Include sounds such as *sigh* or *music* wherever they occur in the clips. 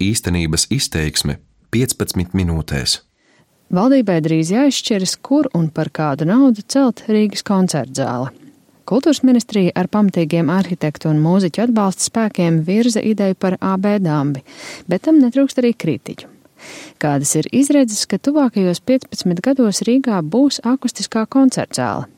Īstenības izteiksme 15 minūtēs. Valdībai drīz jāizšķiras, kur un par kādu naudu celt Rīgas koncerta zāli. Kultūras ministrija ar pamatīgiem arhitektu un mūziķu atbalsta spēkiem virza ideju par AB dambi, bet tam netrūkst arī kritiķu. Kādas ir izredzes, ka tuvākajos 15 gados Rīgā būs akustiskā koncerta zāle?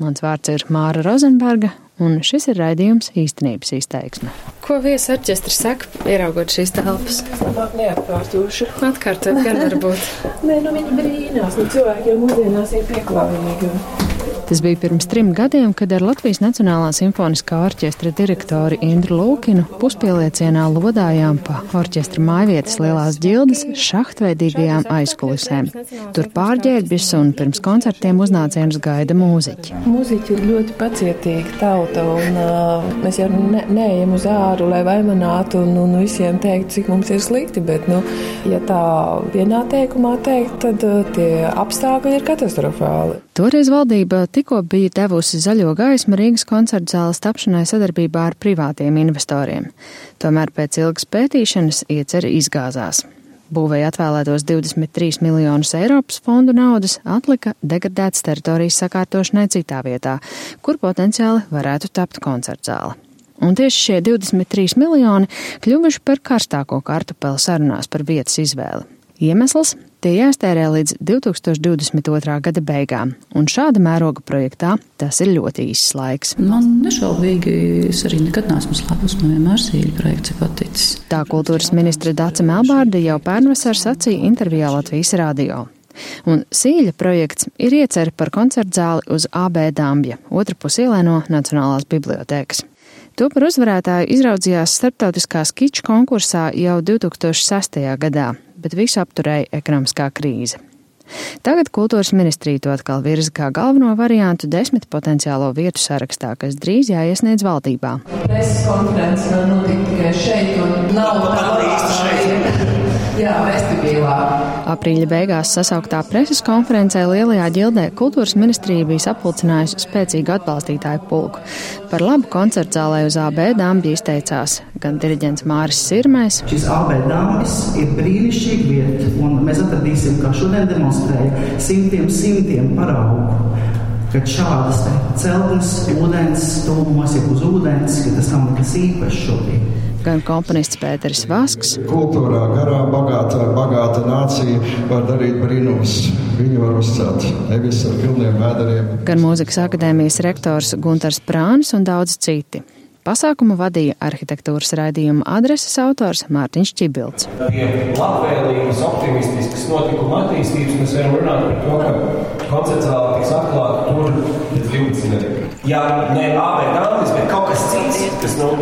Mans vārds ir Māra Rozenberga, un šis ir raidījums īstenības izteiksme. Ko viesu orķestris saka, ieraugot šīs telpas? Neatkārtošu. Atkārtot gan varbūt. *laughs* Nē, nu viņi brīnās, nu cilvēki jau mūsdienās ir pieklājīgi. Tas bija pirms trim gadiem, kad ar Latvijas Nacionālā simfoniskā orķestra direktoru Indru Lūkinu puspieliecienā lodājām pa orķestra mājvietas lielās ģildes šahtveidīgajām aizkulisēm. Tur pārģērbjus un pirms koncertiem uznācienus gaida mūziķi. Mūziķi ir ļoti pacietīgi tauta, un uh, mēs jau ne, neejam uz āru, lai vaimanātu un, un visiem teikt, cik mums ir slikti, bet, nu, ja tā vienā teikumā teikt, tad uh, tie apstākļi ir katastrofāli. Toreiz valdība tikko bija devusi zaļo gaismu Rīgas koncerta zāles tapšanai sadarbībā ar privātiem investoriem. Tomēr pēc ilgas pētīšanas ieceri izgāzās. Būvēja atvēlētos 23 miljonus Eiropas fondu naudas, atlika degradētas teritorijas sakārtošanai citā vietā, kur potenciāli varētu tapt koncerta zāle. Un tieši šie 23 miljoni kļuvuši par karstāko kartupeli sarunās par vietas izvēli. Iemesls - tie jāstērē līdz 2022. gada beigām, un šāda mēroga projektā tas ir ļoti īss laiks. Man nešaubīgi es arī nekad neesmu slēpus, man vienmēr sīļu projekts ir paticis. Tā kultūras ministra Dace Melbārda jau pērnvasar sacīja intervijā Latvijas radio. Un Sīļa projekts ir iecer par koncertu zāli uz AB Dambja, otra pusielē no Nacionālās bibliotēkas. To par uzvarētāju izraudzījās starptautiskā skiču konkursā jau 2006. gadā, bet visu apturēja ekonomiskā krīze. Tagad kultūras ministrija to atkal virza kā galveno variantu desmit potenciālo vietu sarakstā, kas drīz jāiesniedz valdībā. Preses konferences var notikt tikai šeit, un nav tāda šeit. Jā, vestibilā. Aprīļa beigās sasauktā preses konferencē Lielajā ģildē kultūras ministrija bija sapulcinājusi spēcīgu atbalstītāju pulku. Par labu koncertu zālē uz AB dāmbi izteicās gan diriģents Māris Sirmais. Šis AB dāmbis ir brīnišķīga vieta, un mēs atradīsim, kā šodien demonstrēja, simtiem, simtiem paraugu. Kad šādas celtnes, ūdens, tuvumos ir uz ūdens, ka tas nav nekas īpašs šobrīd gan komponists Pēters Vasks. Kultūrā garā, bagāta, bagāta nācija var darīt brīnumus. Viņu var uzcelt nevis ar pilniem vēderiem. Gan mūzikas akadēmijas rektors Guntars Prānis un daudz citi. Pasākumu vadīja arhitektūras raidījuma adreses autors Mārtiņš Čibilds. Pie labvēlīgas, optimistiskas notikuma attīstības mēs varam runāt par to, ka konceptuāli tiks atklāta tur līdz 20 gadiem. Ja ne AB dāmas, bet kaut kas cits, kas nu,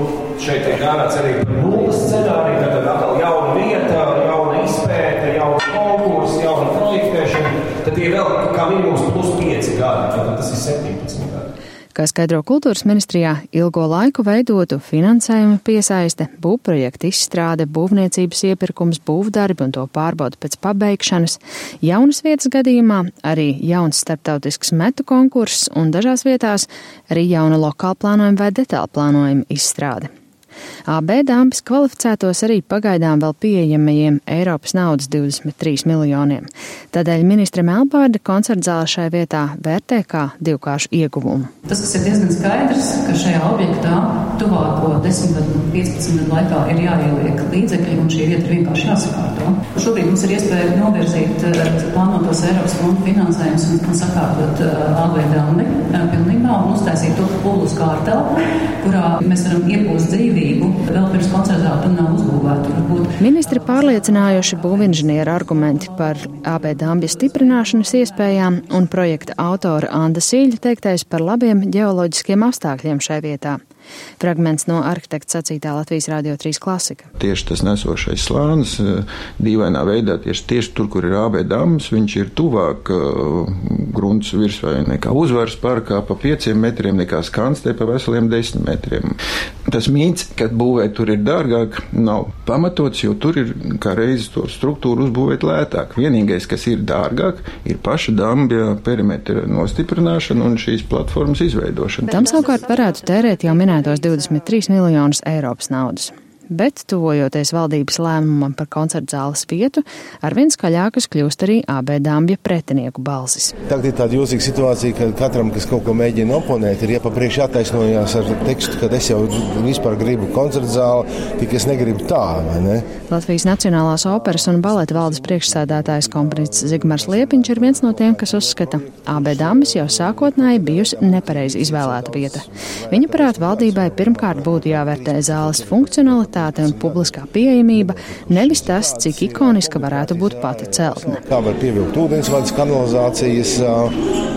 šeit tiek gādāts arī par nulles scenāriju, tad, atkal jauna vieta, jauna izpēte, jauna konkurss, jauna projektēšana, tad tie vēl kā minimums plus 5 gadi, tad tas ir 17 gadi. Kā skaidro kultūras ministrijā, ilgo laiku veidotu finansējuma piesaiste, būvprojekta izstrāde, būvniecības iepirkums, būvdarbi un to pārbaudu pēc pabeigšanas, jaunas vietas gadījumā arī jauns starptautisks metu konkurss un dažās vietās arī jauna lokāla plānojuma vai detāla plānojuma izstrāde. AB dāmas kvalificētos arī pagaidām vēl pieejamajiem Eiropas naudas 23 miljoniem. Tādēļ ministra Melbārda koncertzāle šai vietā vērtē kā divkāršu ieguvumu. Tas, kas ir diezgan skaidrs, ka šajā objektā tuvāko 10 gadu, 15 gadu laikā ir jāieliek līdzekļi un šī vieta vienkārši jāsakārto. Šobrīd mums ir iespēja novirzīt eh, plānotos Eiropas fondu finansējumus un, un sakārtot eh, AB dāmi eh, pilnībā un uztaisīt to publisku kārtelpu, kurā mēs varam iegūst dzīvību vēl pirms koncertā tur nav uzbūvēta. Varbūt. Ministri pārliecinājuši būvinženieru argumenti par AB dambju stiprināšanas iespējām un projekta autora Anda Sīļa teiktais par labiem ģeoloģiskiem apstākļiem šai vietā. Fragments no arhitekta sacītā Latvijas Rādio 3 klasika. Tieši tas nesošais slānis, eh, dīvainā veidā, tieši, tieši tur, kur ir AB dāmas, viņš ir tuvāk uh, grunts virsvai nekā uzvaras parkā pa pieciem metriem, nekā skanstē pa veseliem desmit metriem. Tas mīts, ka būvēt tur ir dārgāk, nav pamatots, jo tur ir kā reizes to struktūru uzbūvēt lētāk. Vienīgais, kas ir dārgāk, ir paša dambja perimetra nostiprināšana un šīs platformas izveidošana. Tam savukārt varētu tērēt jau minētos 23 miljonus Eiropas naudas. Bet, tuvojoties valdības lēmumam par koncertu zāles vietu, arvien skaļākas kļūst arī AB dāmbja pretinieku balsis. Tagad ir tāda jūtīga situācija, ka katram, kas kaut ko mēģina oponēt, ir iepapriekš jātaisnojās ar tekstu, ka es jau vispār gribu koncertu zāli, tik es negribu tā, ne? Latvijas Nacionālās operas un baleta valdes priekšsēdētājs komponists Zigmars Liepiņš ir viens no tiem, kas uzskata, AB dāmbis jau sākotnēji bijusi nepareizi izvēlēta vieta. Viņa prāt valdībai pirmkārt būtu jāvērtē zāles funkcionalitāte kvalitāte un publiskā pieejamība, nevis tas, cik ikoniska varētu būt pati celtne. Kā var pievilkt ūdensvadus, kanalizācijas,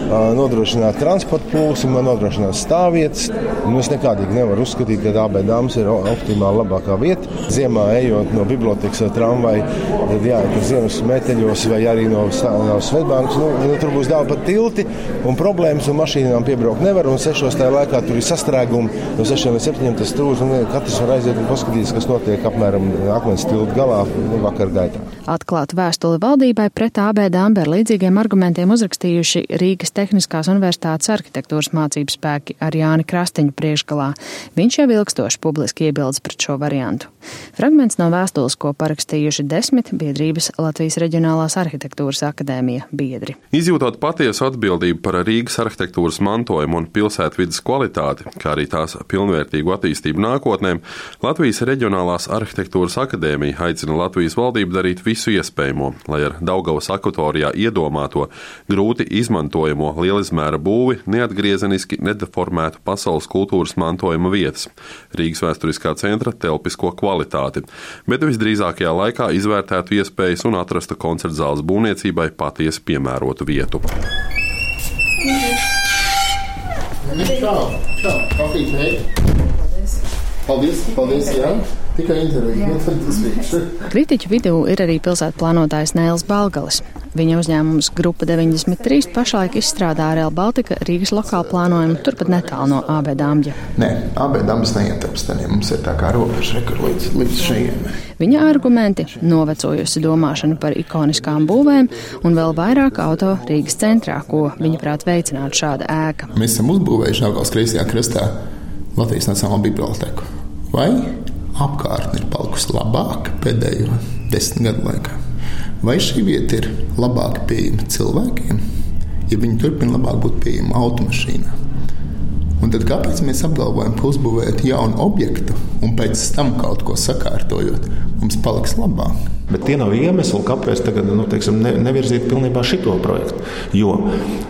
nodrošināt transporta plūsmu, nodrošināt stāvvietas. Nu, es nekādīgi nevaru uzskatīt, ka AB dāmas ir optimāli labākā vieta. Ziemā ejot no bibliotekas vai tramvaja, tad jāiet uz ziemas meteļos vai arī no, no Svetbānkas. Nu, nu, tur būs daudz pat tilti un problēmas, un mašīnām piebraukt nevar. Un sešos tajā laikā tur ir sastrēgumi. No sešiem līdz septiņiem tas trūks, un katrs var aiziet un paskatīties viss, kas notiek apmēram akmens tilta galā nu, vakar gaitā. Atklātu vēstuli valdībai pret AB Dāmbi ar līdzīgiem argumentiem uzrakstījuši Rīgas Tehniskās universitātes arhitektūras mācību spēki ar Jāni Krastiņu priekšgalā. Viņš jau ilgstoši publiski iebildes pret šo variantu. Fragments no vēstules, ko parakstījuši desmit biedrības Latvijas Reģionālās arhitektūras akadēmija biedri. Izjūtot patiesu atbildību par Rīgas arhitektūras mantojumu un pilsētvidas kvalitāti, kā arī tās pilnvērtīgu attīstību nākotnē, Latvijas Reģionālās arhitektūras akadēmija aicina Latvijas valdību darīt visu iespējamo, lai ar Daugavas akvatorijā iedomāto grūti izmantojamo lielizmēra būvi neatgriezeniski nedeformētu pasaules kultūras mantojuma vietas - Rīgas vēsturiskā centra telpisko kvalitāti, bet visdrīzākajā laikā izvērtētu iespējas un atrastu koncerta zāles būvniecībai patiesi piemērotu vietu. Čau, kafijas veids. Paldies, paldies, jā. Tikai intervija. Nu, Kritiķu vidū ir arī pilsētu plānotājs Nēls Balgalis. Viņa uzņēmums Grupa 93 pašlaik izstrādā Real Baltica Rīgas lokālu plānojumu turpat netālu no AB dāmja. Nē, AB dāmas neietilpst, ja mums ir tā kā robeža līdz, līdz šeit. Viņa argumenti - novecojusi domāšana par ikoniskām būvēm un vēl vairāk auto Rīgas centrā, ko viņa prāt veicinātu šāda ēka. Mēs esam uzbūvējuši Augās kreisajā krastā Latvijas Nacionālo biblioteku vai apkārtne ir palikusi labāka pēdējo desmit gadu laikā. Vai šī vieta ir labāk pieejama cilvēkiem, ja viņi turpina labāk būt pieejama automašīnām? Un tad kāpēc mēs apgalvojam, ka uzbūvējot jaunu objektu un pēc tam kaut ko sakārtojot, mums paliks labāk? Bet tie nav iemesli, kāpēc tagad nu, teiksim, ne, nevirzīt pilnībā šo projektu. Jo,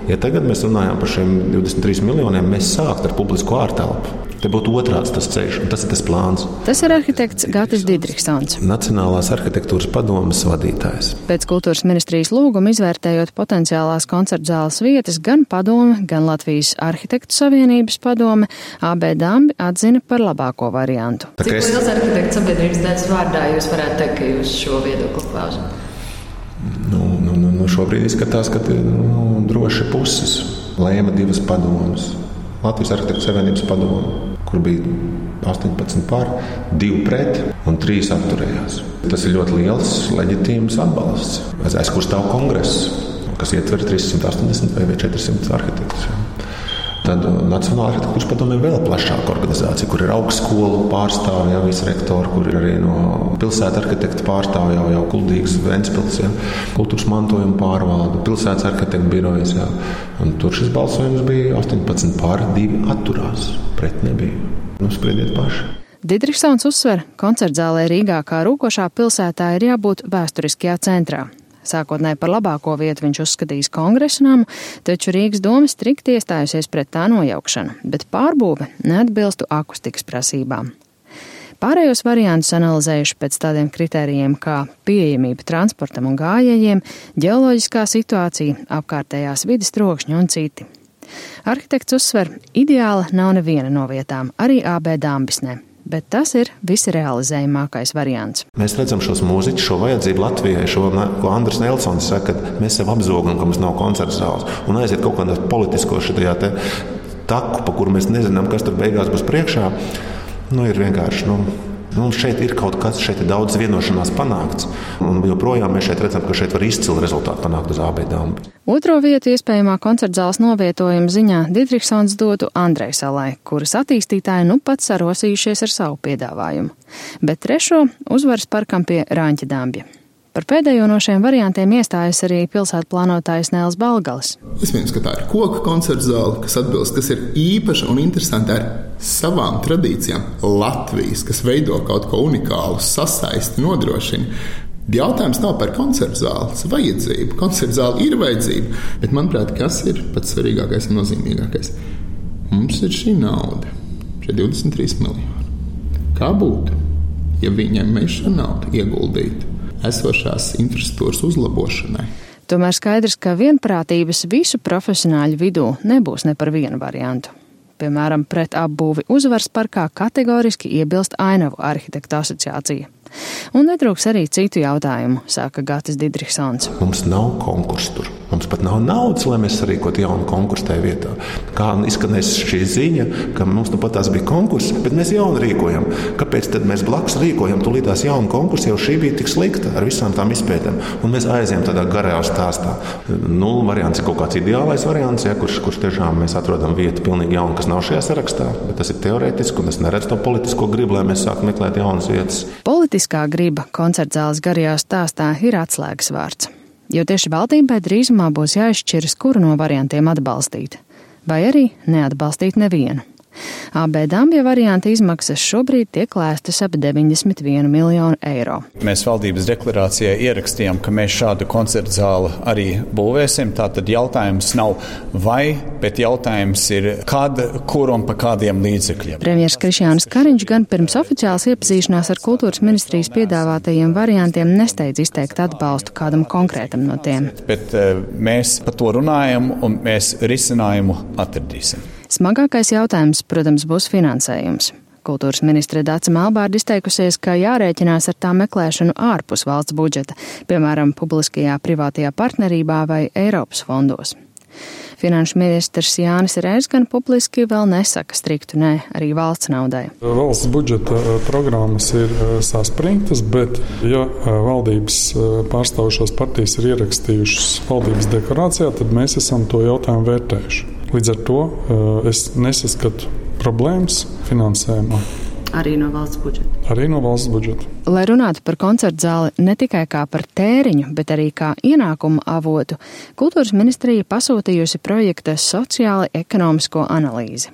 ja tagad mēs runājam par šiem 23 miljoniem, mēs sāktu ar publisko ārtelpu. Te būtu otrāds tas ceļš, un tas ir tas plāns. Tas ir arhitekts Gatis Didriksons. Nacionālās arhitektūras padomas vadītājs. Pēc kultūras ministrijas lūguma izvērtējot potenciālās koncertu zāles vietas, gan padome, gan Latvijas arhitektu savienības padome AB Dambi atzina par labāko variantu. Cik es... liels arhitektu sabiedrības daļas vārdā jūs varētu teikt, ka jūs šo viedokli klausāt? Nu, nu, nu, nu šobrīd izskatās, ka nu, droši puses lēma divas padomas. Latvijas Arhitektu Savienības padomu, kur bija 18 pār, 2 pret un 3 atturējās. Tas ir ļoti liels, leģitīms atbalsts, aiz kur stāv kongress, kas ietver 380 vai 400 arhitektus. Tad Nacionālā arhitektūras padome ir vēl plašāka organizācija, kur ir augstskolu pārstāvji, jau visi rektori, kur ir arī no pilsētas arhitekta pārstāvji, jau, jau Kuldīgas, Ventspils, ja, kultūras mantojuma pārvalde, pilsētas arhitekta birojas. Ja. Tur šis balsojums bija 18 pār 2 atturās. Pret nebija. Nu, spriediet paši. Didriksons uzsver, koncertzālē Rīgā kā rūkošā pilsētā ir jābūt vēsturiskajā centrā. Sākotnēji par labāko vietu viņš uzskatījis kongresu namu, taču Rīgas doma strikti iestājusies pret tā nojaukšanu, bet pārbūve neatbilstu akustikas prasībām. Pārējos variantus analizējuši pēc tādiem kritērijiem kā pieejamība transportam un gājējiem, ģeoloģiskā situācija, apkārtējās vidas trokšņi un citi. Arhitekts uzsver, ideāla nav neviena no vietām, arī AB dāmbisnē bet tas ir visrealizējamākais variants. Mēs redzam šos mūziķus, šo vajadzību Latvijai, šo, ko Andris Nelsons saka, ka mēs sev apzogam, ka mums nav koncerta zāles un aiziet kaut kādā politisko šajā taku, pa kuru mēs nezinām, kas tur beigās būs priekšā. Nu, ir vienkārši nu, Nu, šeit ir kaut kas, šeit ir daudz vienošanās panākts. Un joprojām mēs šeit redzam, ka šeit var izcili rezultāti panākt uz AB dāmas. Otro vietu iespējamā koncertzāles novietojuma ziņā Didriksons dotu Andrei Salai, kuras attīstītāji nu pat sarosījušies ar savu piedāvājumu. Bet trešo uzvaras parkam pie Rāņķa dāmbja. Par pēdējo no šiem variantiem iestājas arī pilsētu plānotājs Nēls Balgalis. Iespējams, ka tā ir koka koncerta zāle, kas atbilst, kas ir īpaša un interesanta ar savām tradīcijām. Latvijas, kas veido kaut ko unikālu, sasaisti, nodrošina. Jautājums nav par koncertu zāles vajadzību. Koncertu zāle ir vajadzība, bet manuprāt, kas ir pats svarīgākais un nozīmīgākais? Mums ir šī nauda, šie 23 miljoni. Kā būtu, ja viņiem mēs šo naudu ieguldītu? Esošās infrastruktūras uzlabošanai. Tomēr skaidrs, ka vienprātības visu profesionāļu vidū nebūs ne par vienu variantu. Piemēram, pret apbūvi uzvaras parkā kategoriski iebilst Ainavu arhitektu asociācija. Un netrūks arī citu jautājumu, saka Gatis Didriksons. Mums nav konkursu tur. Mums pat nav naudas, lai mēs sarīkotu jaunu konkursu tajā vietā. Kā izskanēs šī ziņa, ka mums nu pat tās bija konkursi, bet mēs jaunu rīkojam. Kāpēc tad mēs blakus rīkojam tūlītās jaunu konkursu, jau šī bija tik slikta ar visām tām izpētēm? Un mēs aizējām tādā garajā stāstā. Nulles variants ir kaut kāds ideālais variants, ja, kurš, kurš tiešām mēs atrodam vietu pilnīgi jaunu, kas nav šajā sarakstā. Bet tas ir teorētiski, un es neredzu to politisko gribu, lai mēs sāktu meklēt jaunas vietas. Politiskā griba koncertzāles garajā stāstā ir atslēgas vārds jo tieši valdībai drīzumā būs jāizšķiras, kuru no variantiem atbalstīt, vai arī neatbalstīt nevienu. AB Dambja varianta izmaksas šobrīd tiek lēstas ap 91 miljonu eiro. Mēs valdības deklarācijā ierakstījām, ka mēs šādu koncertu zāli arī būvēsim. Tātad jautājums nav vai, bet jautājums ir kad, kur un pa kādiem līdzekļiem. Premjeras Krišjāns Kariņš gan pirms oficiālas iepazīšanās ar kultūras ministrijas piedāvātajiem variantiem nesteidz izteikt atbalstu kādam konkrētam no tiem. Bet eh, mēs par to runājam un mēs risinājumu atradīsim. Smagākais jautājums, protams, būs finansējums. Kultūras ministre Dāca Melbārda izteikusies, ka jārēķinās ar tā meklēšanu ārpus valsts budžeta, piemēram, publiskajā privātajā partnerībā vai Eiropas fondos. Finanšu ministrs Jānis Rērs gan publiski vēl nesaka striktu nē arī valsts naudai. Valsts budžeta eh, programmas ir eh, saspringtas, bet ja eh, valdības pārstāvošās partijas ir ierakstījušas valdības deklarācijā, tad mēs esam to jautājumu vērtējuši. Līdz ar to eh, es nesaskatu problēmas finansējumā. Arī no valsts budžeta. Arī no valsts budžeta. Lai runātu par koncertu zāli ne tikai kā par tēriņu, bet arī kā ienākumu avotu, kultūras ministrija pasūtījusi projekta sociāli ekonomisko analīzi.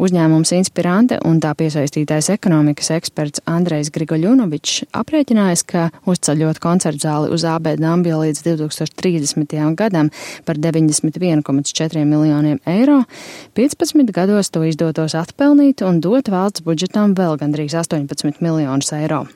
Uzņēmums Inspirante un tā piesaistītais ekonomikas eksperts Andrejs Grigoļunovičs aprēķinājis, ka uzceļot koncertu zāli uz AB Dambja līdz 2030. gadam par 91,4 miljoniem eiro, 15 gados to izdotos atpelnīt un dot valsts budžetam vēl gandrīz 18 miljonus eiro.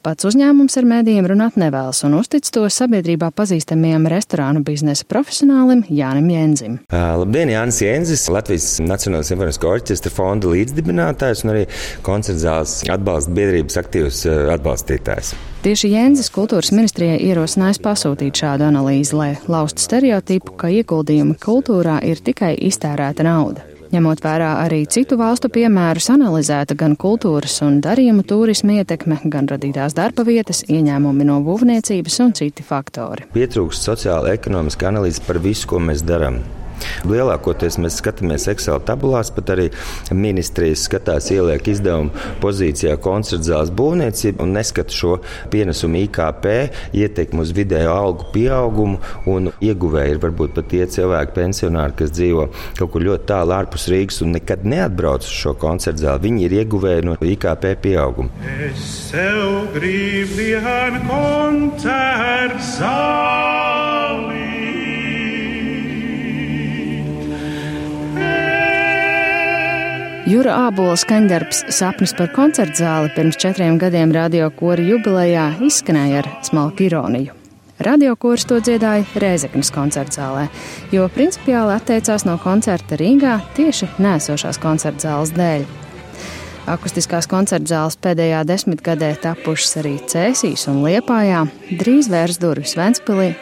Pats uzņēmums ar mēdījiem runāt nevēlas un uztic to sabiedrībā pazīstamajam restorānu biznesa profesionālim Jānim Jenzim. Uh, labdien, Jānis Jenzis, Latvijas Nacionālās simfoniskā orķestra fonda līdzdibinātājs un arī koncertzāles atbalsta biedrības aktīvs atbalstītājs. Tieši Jēnzes kultūras ministrijai ierosinājis pasūtīt šādu analīzi, lai laustu stereotipu, ka ieguldījumi kultūrā ir tikai iztērēta nauda. Ņemot vērā arī citu valstu piemērus, analizēta gan kultūras un darījumu turisma ietekme, gan radītās darba vietas, ieņēmumi no būvniecības un citi faktori. Pietrūkst sociāla ekonomiska analīze par visu, ko mēs darām. Lielākoties mēs skatāmies Excel tabulās, pat arī ministrijas skatās ieliek izdevumu pozīcijā koncertzāles būvniecību un neskata šo pienesumu IKP, ietekmu uz vidējo algu pieaugumu un ieguvēji ir varbūt pat tie cilvēki, pensionāri, kas dzīvo kaut kur ļoti tālu ārpus Rīgas un nekad neatbrauc uz šo koncertzāli. Viņi ir ieguvēji no IKP pieauguma. Es sev gribu vienu koncertzāli. Jūra Ābola skaņdarbs Sapnis par koncertu zāli pirms četriem gadiem radio kora jubilejā izskanēja ar smalku ironiju. Radio kurs to dziedāja Rēzeknas koncerta zālē, jo principiāli atteicās no koncerta Rīgā tieši nēsošās koncerta zāles dēļ. Akustiskās koncerta zāles pēdējā desmitgadē tapušas arī Cēsīs un Liepājā, drīz vērs durvis Ventspilī,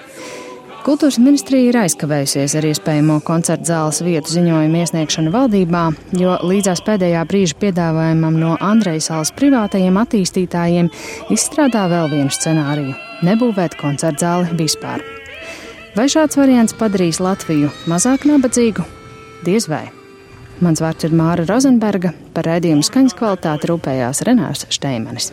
Kultūras ministrija ir aizkavējusies ar iespējamo koncerta zāles vietu ziņojumu iesniegšanu valdībā, jo līdzās pēdējā brīža piedāvājumam no Andreja salas privātajiem attīstītājiem izstrādā vēl vienu scenāriju - nebūvēt koncerta zāli vispār. Vai šāds variants padarīs Latviju mazāk nabadzīgu? Diez vai. Mans vārds ir Māra Rozenberga, par raidījumu skaņas kvalitāti rūpējās Renārs Šteimanis.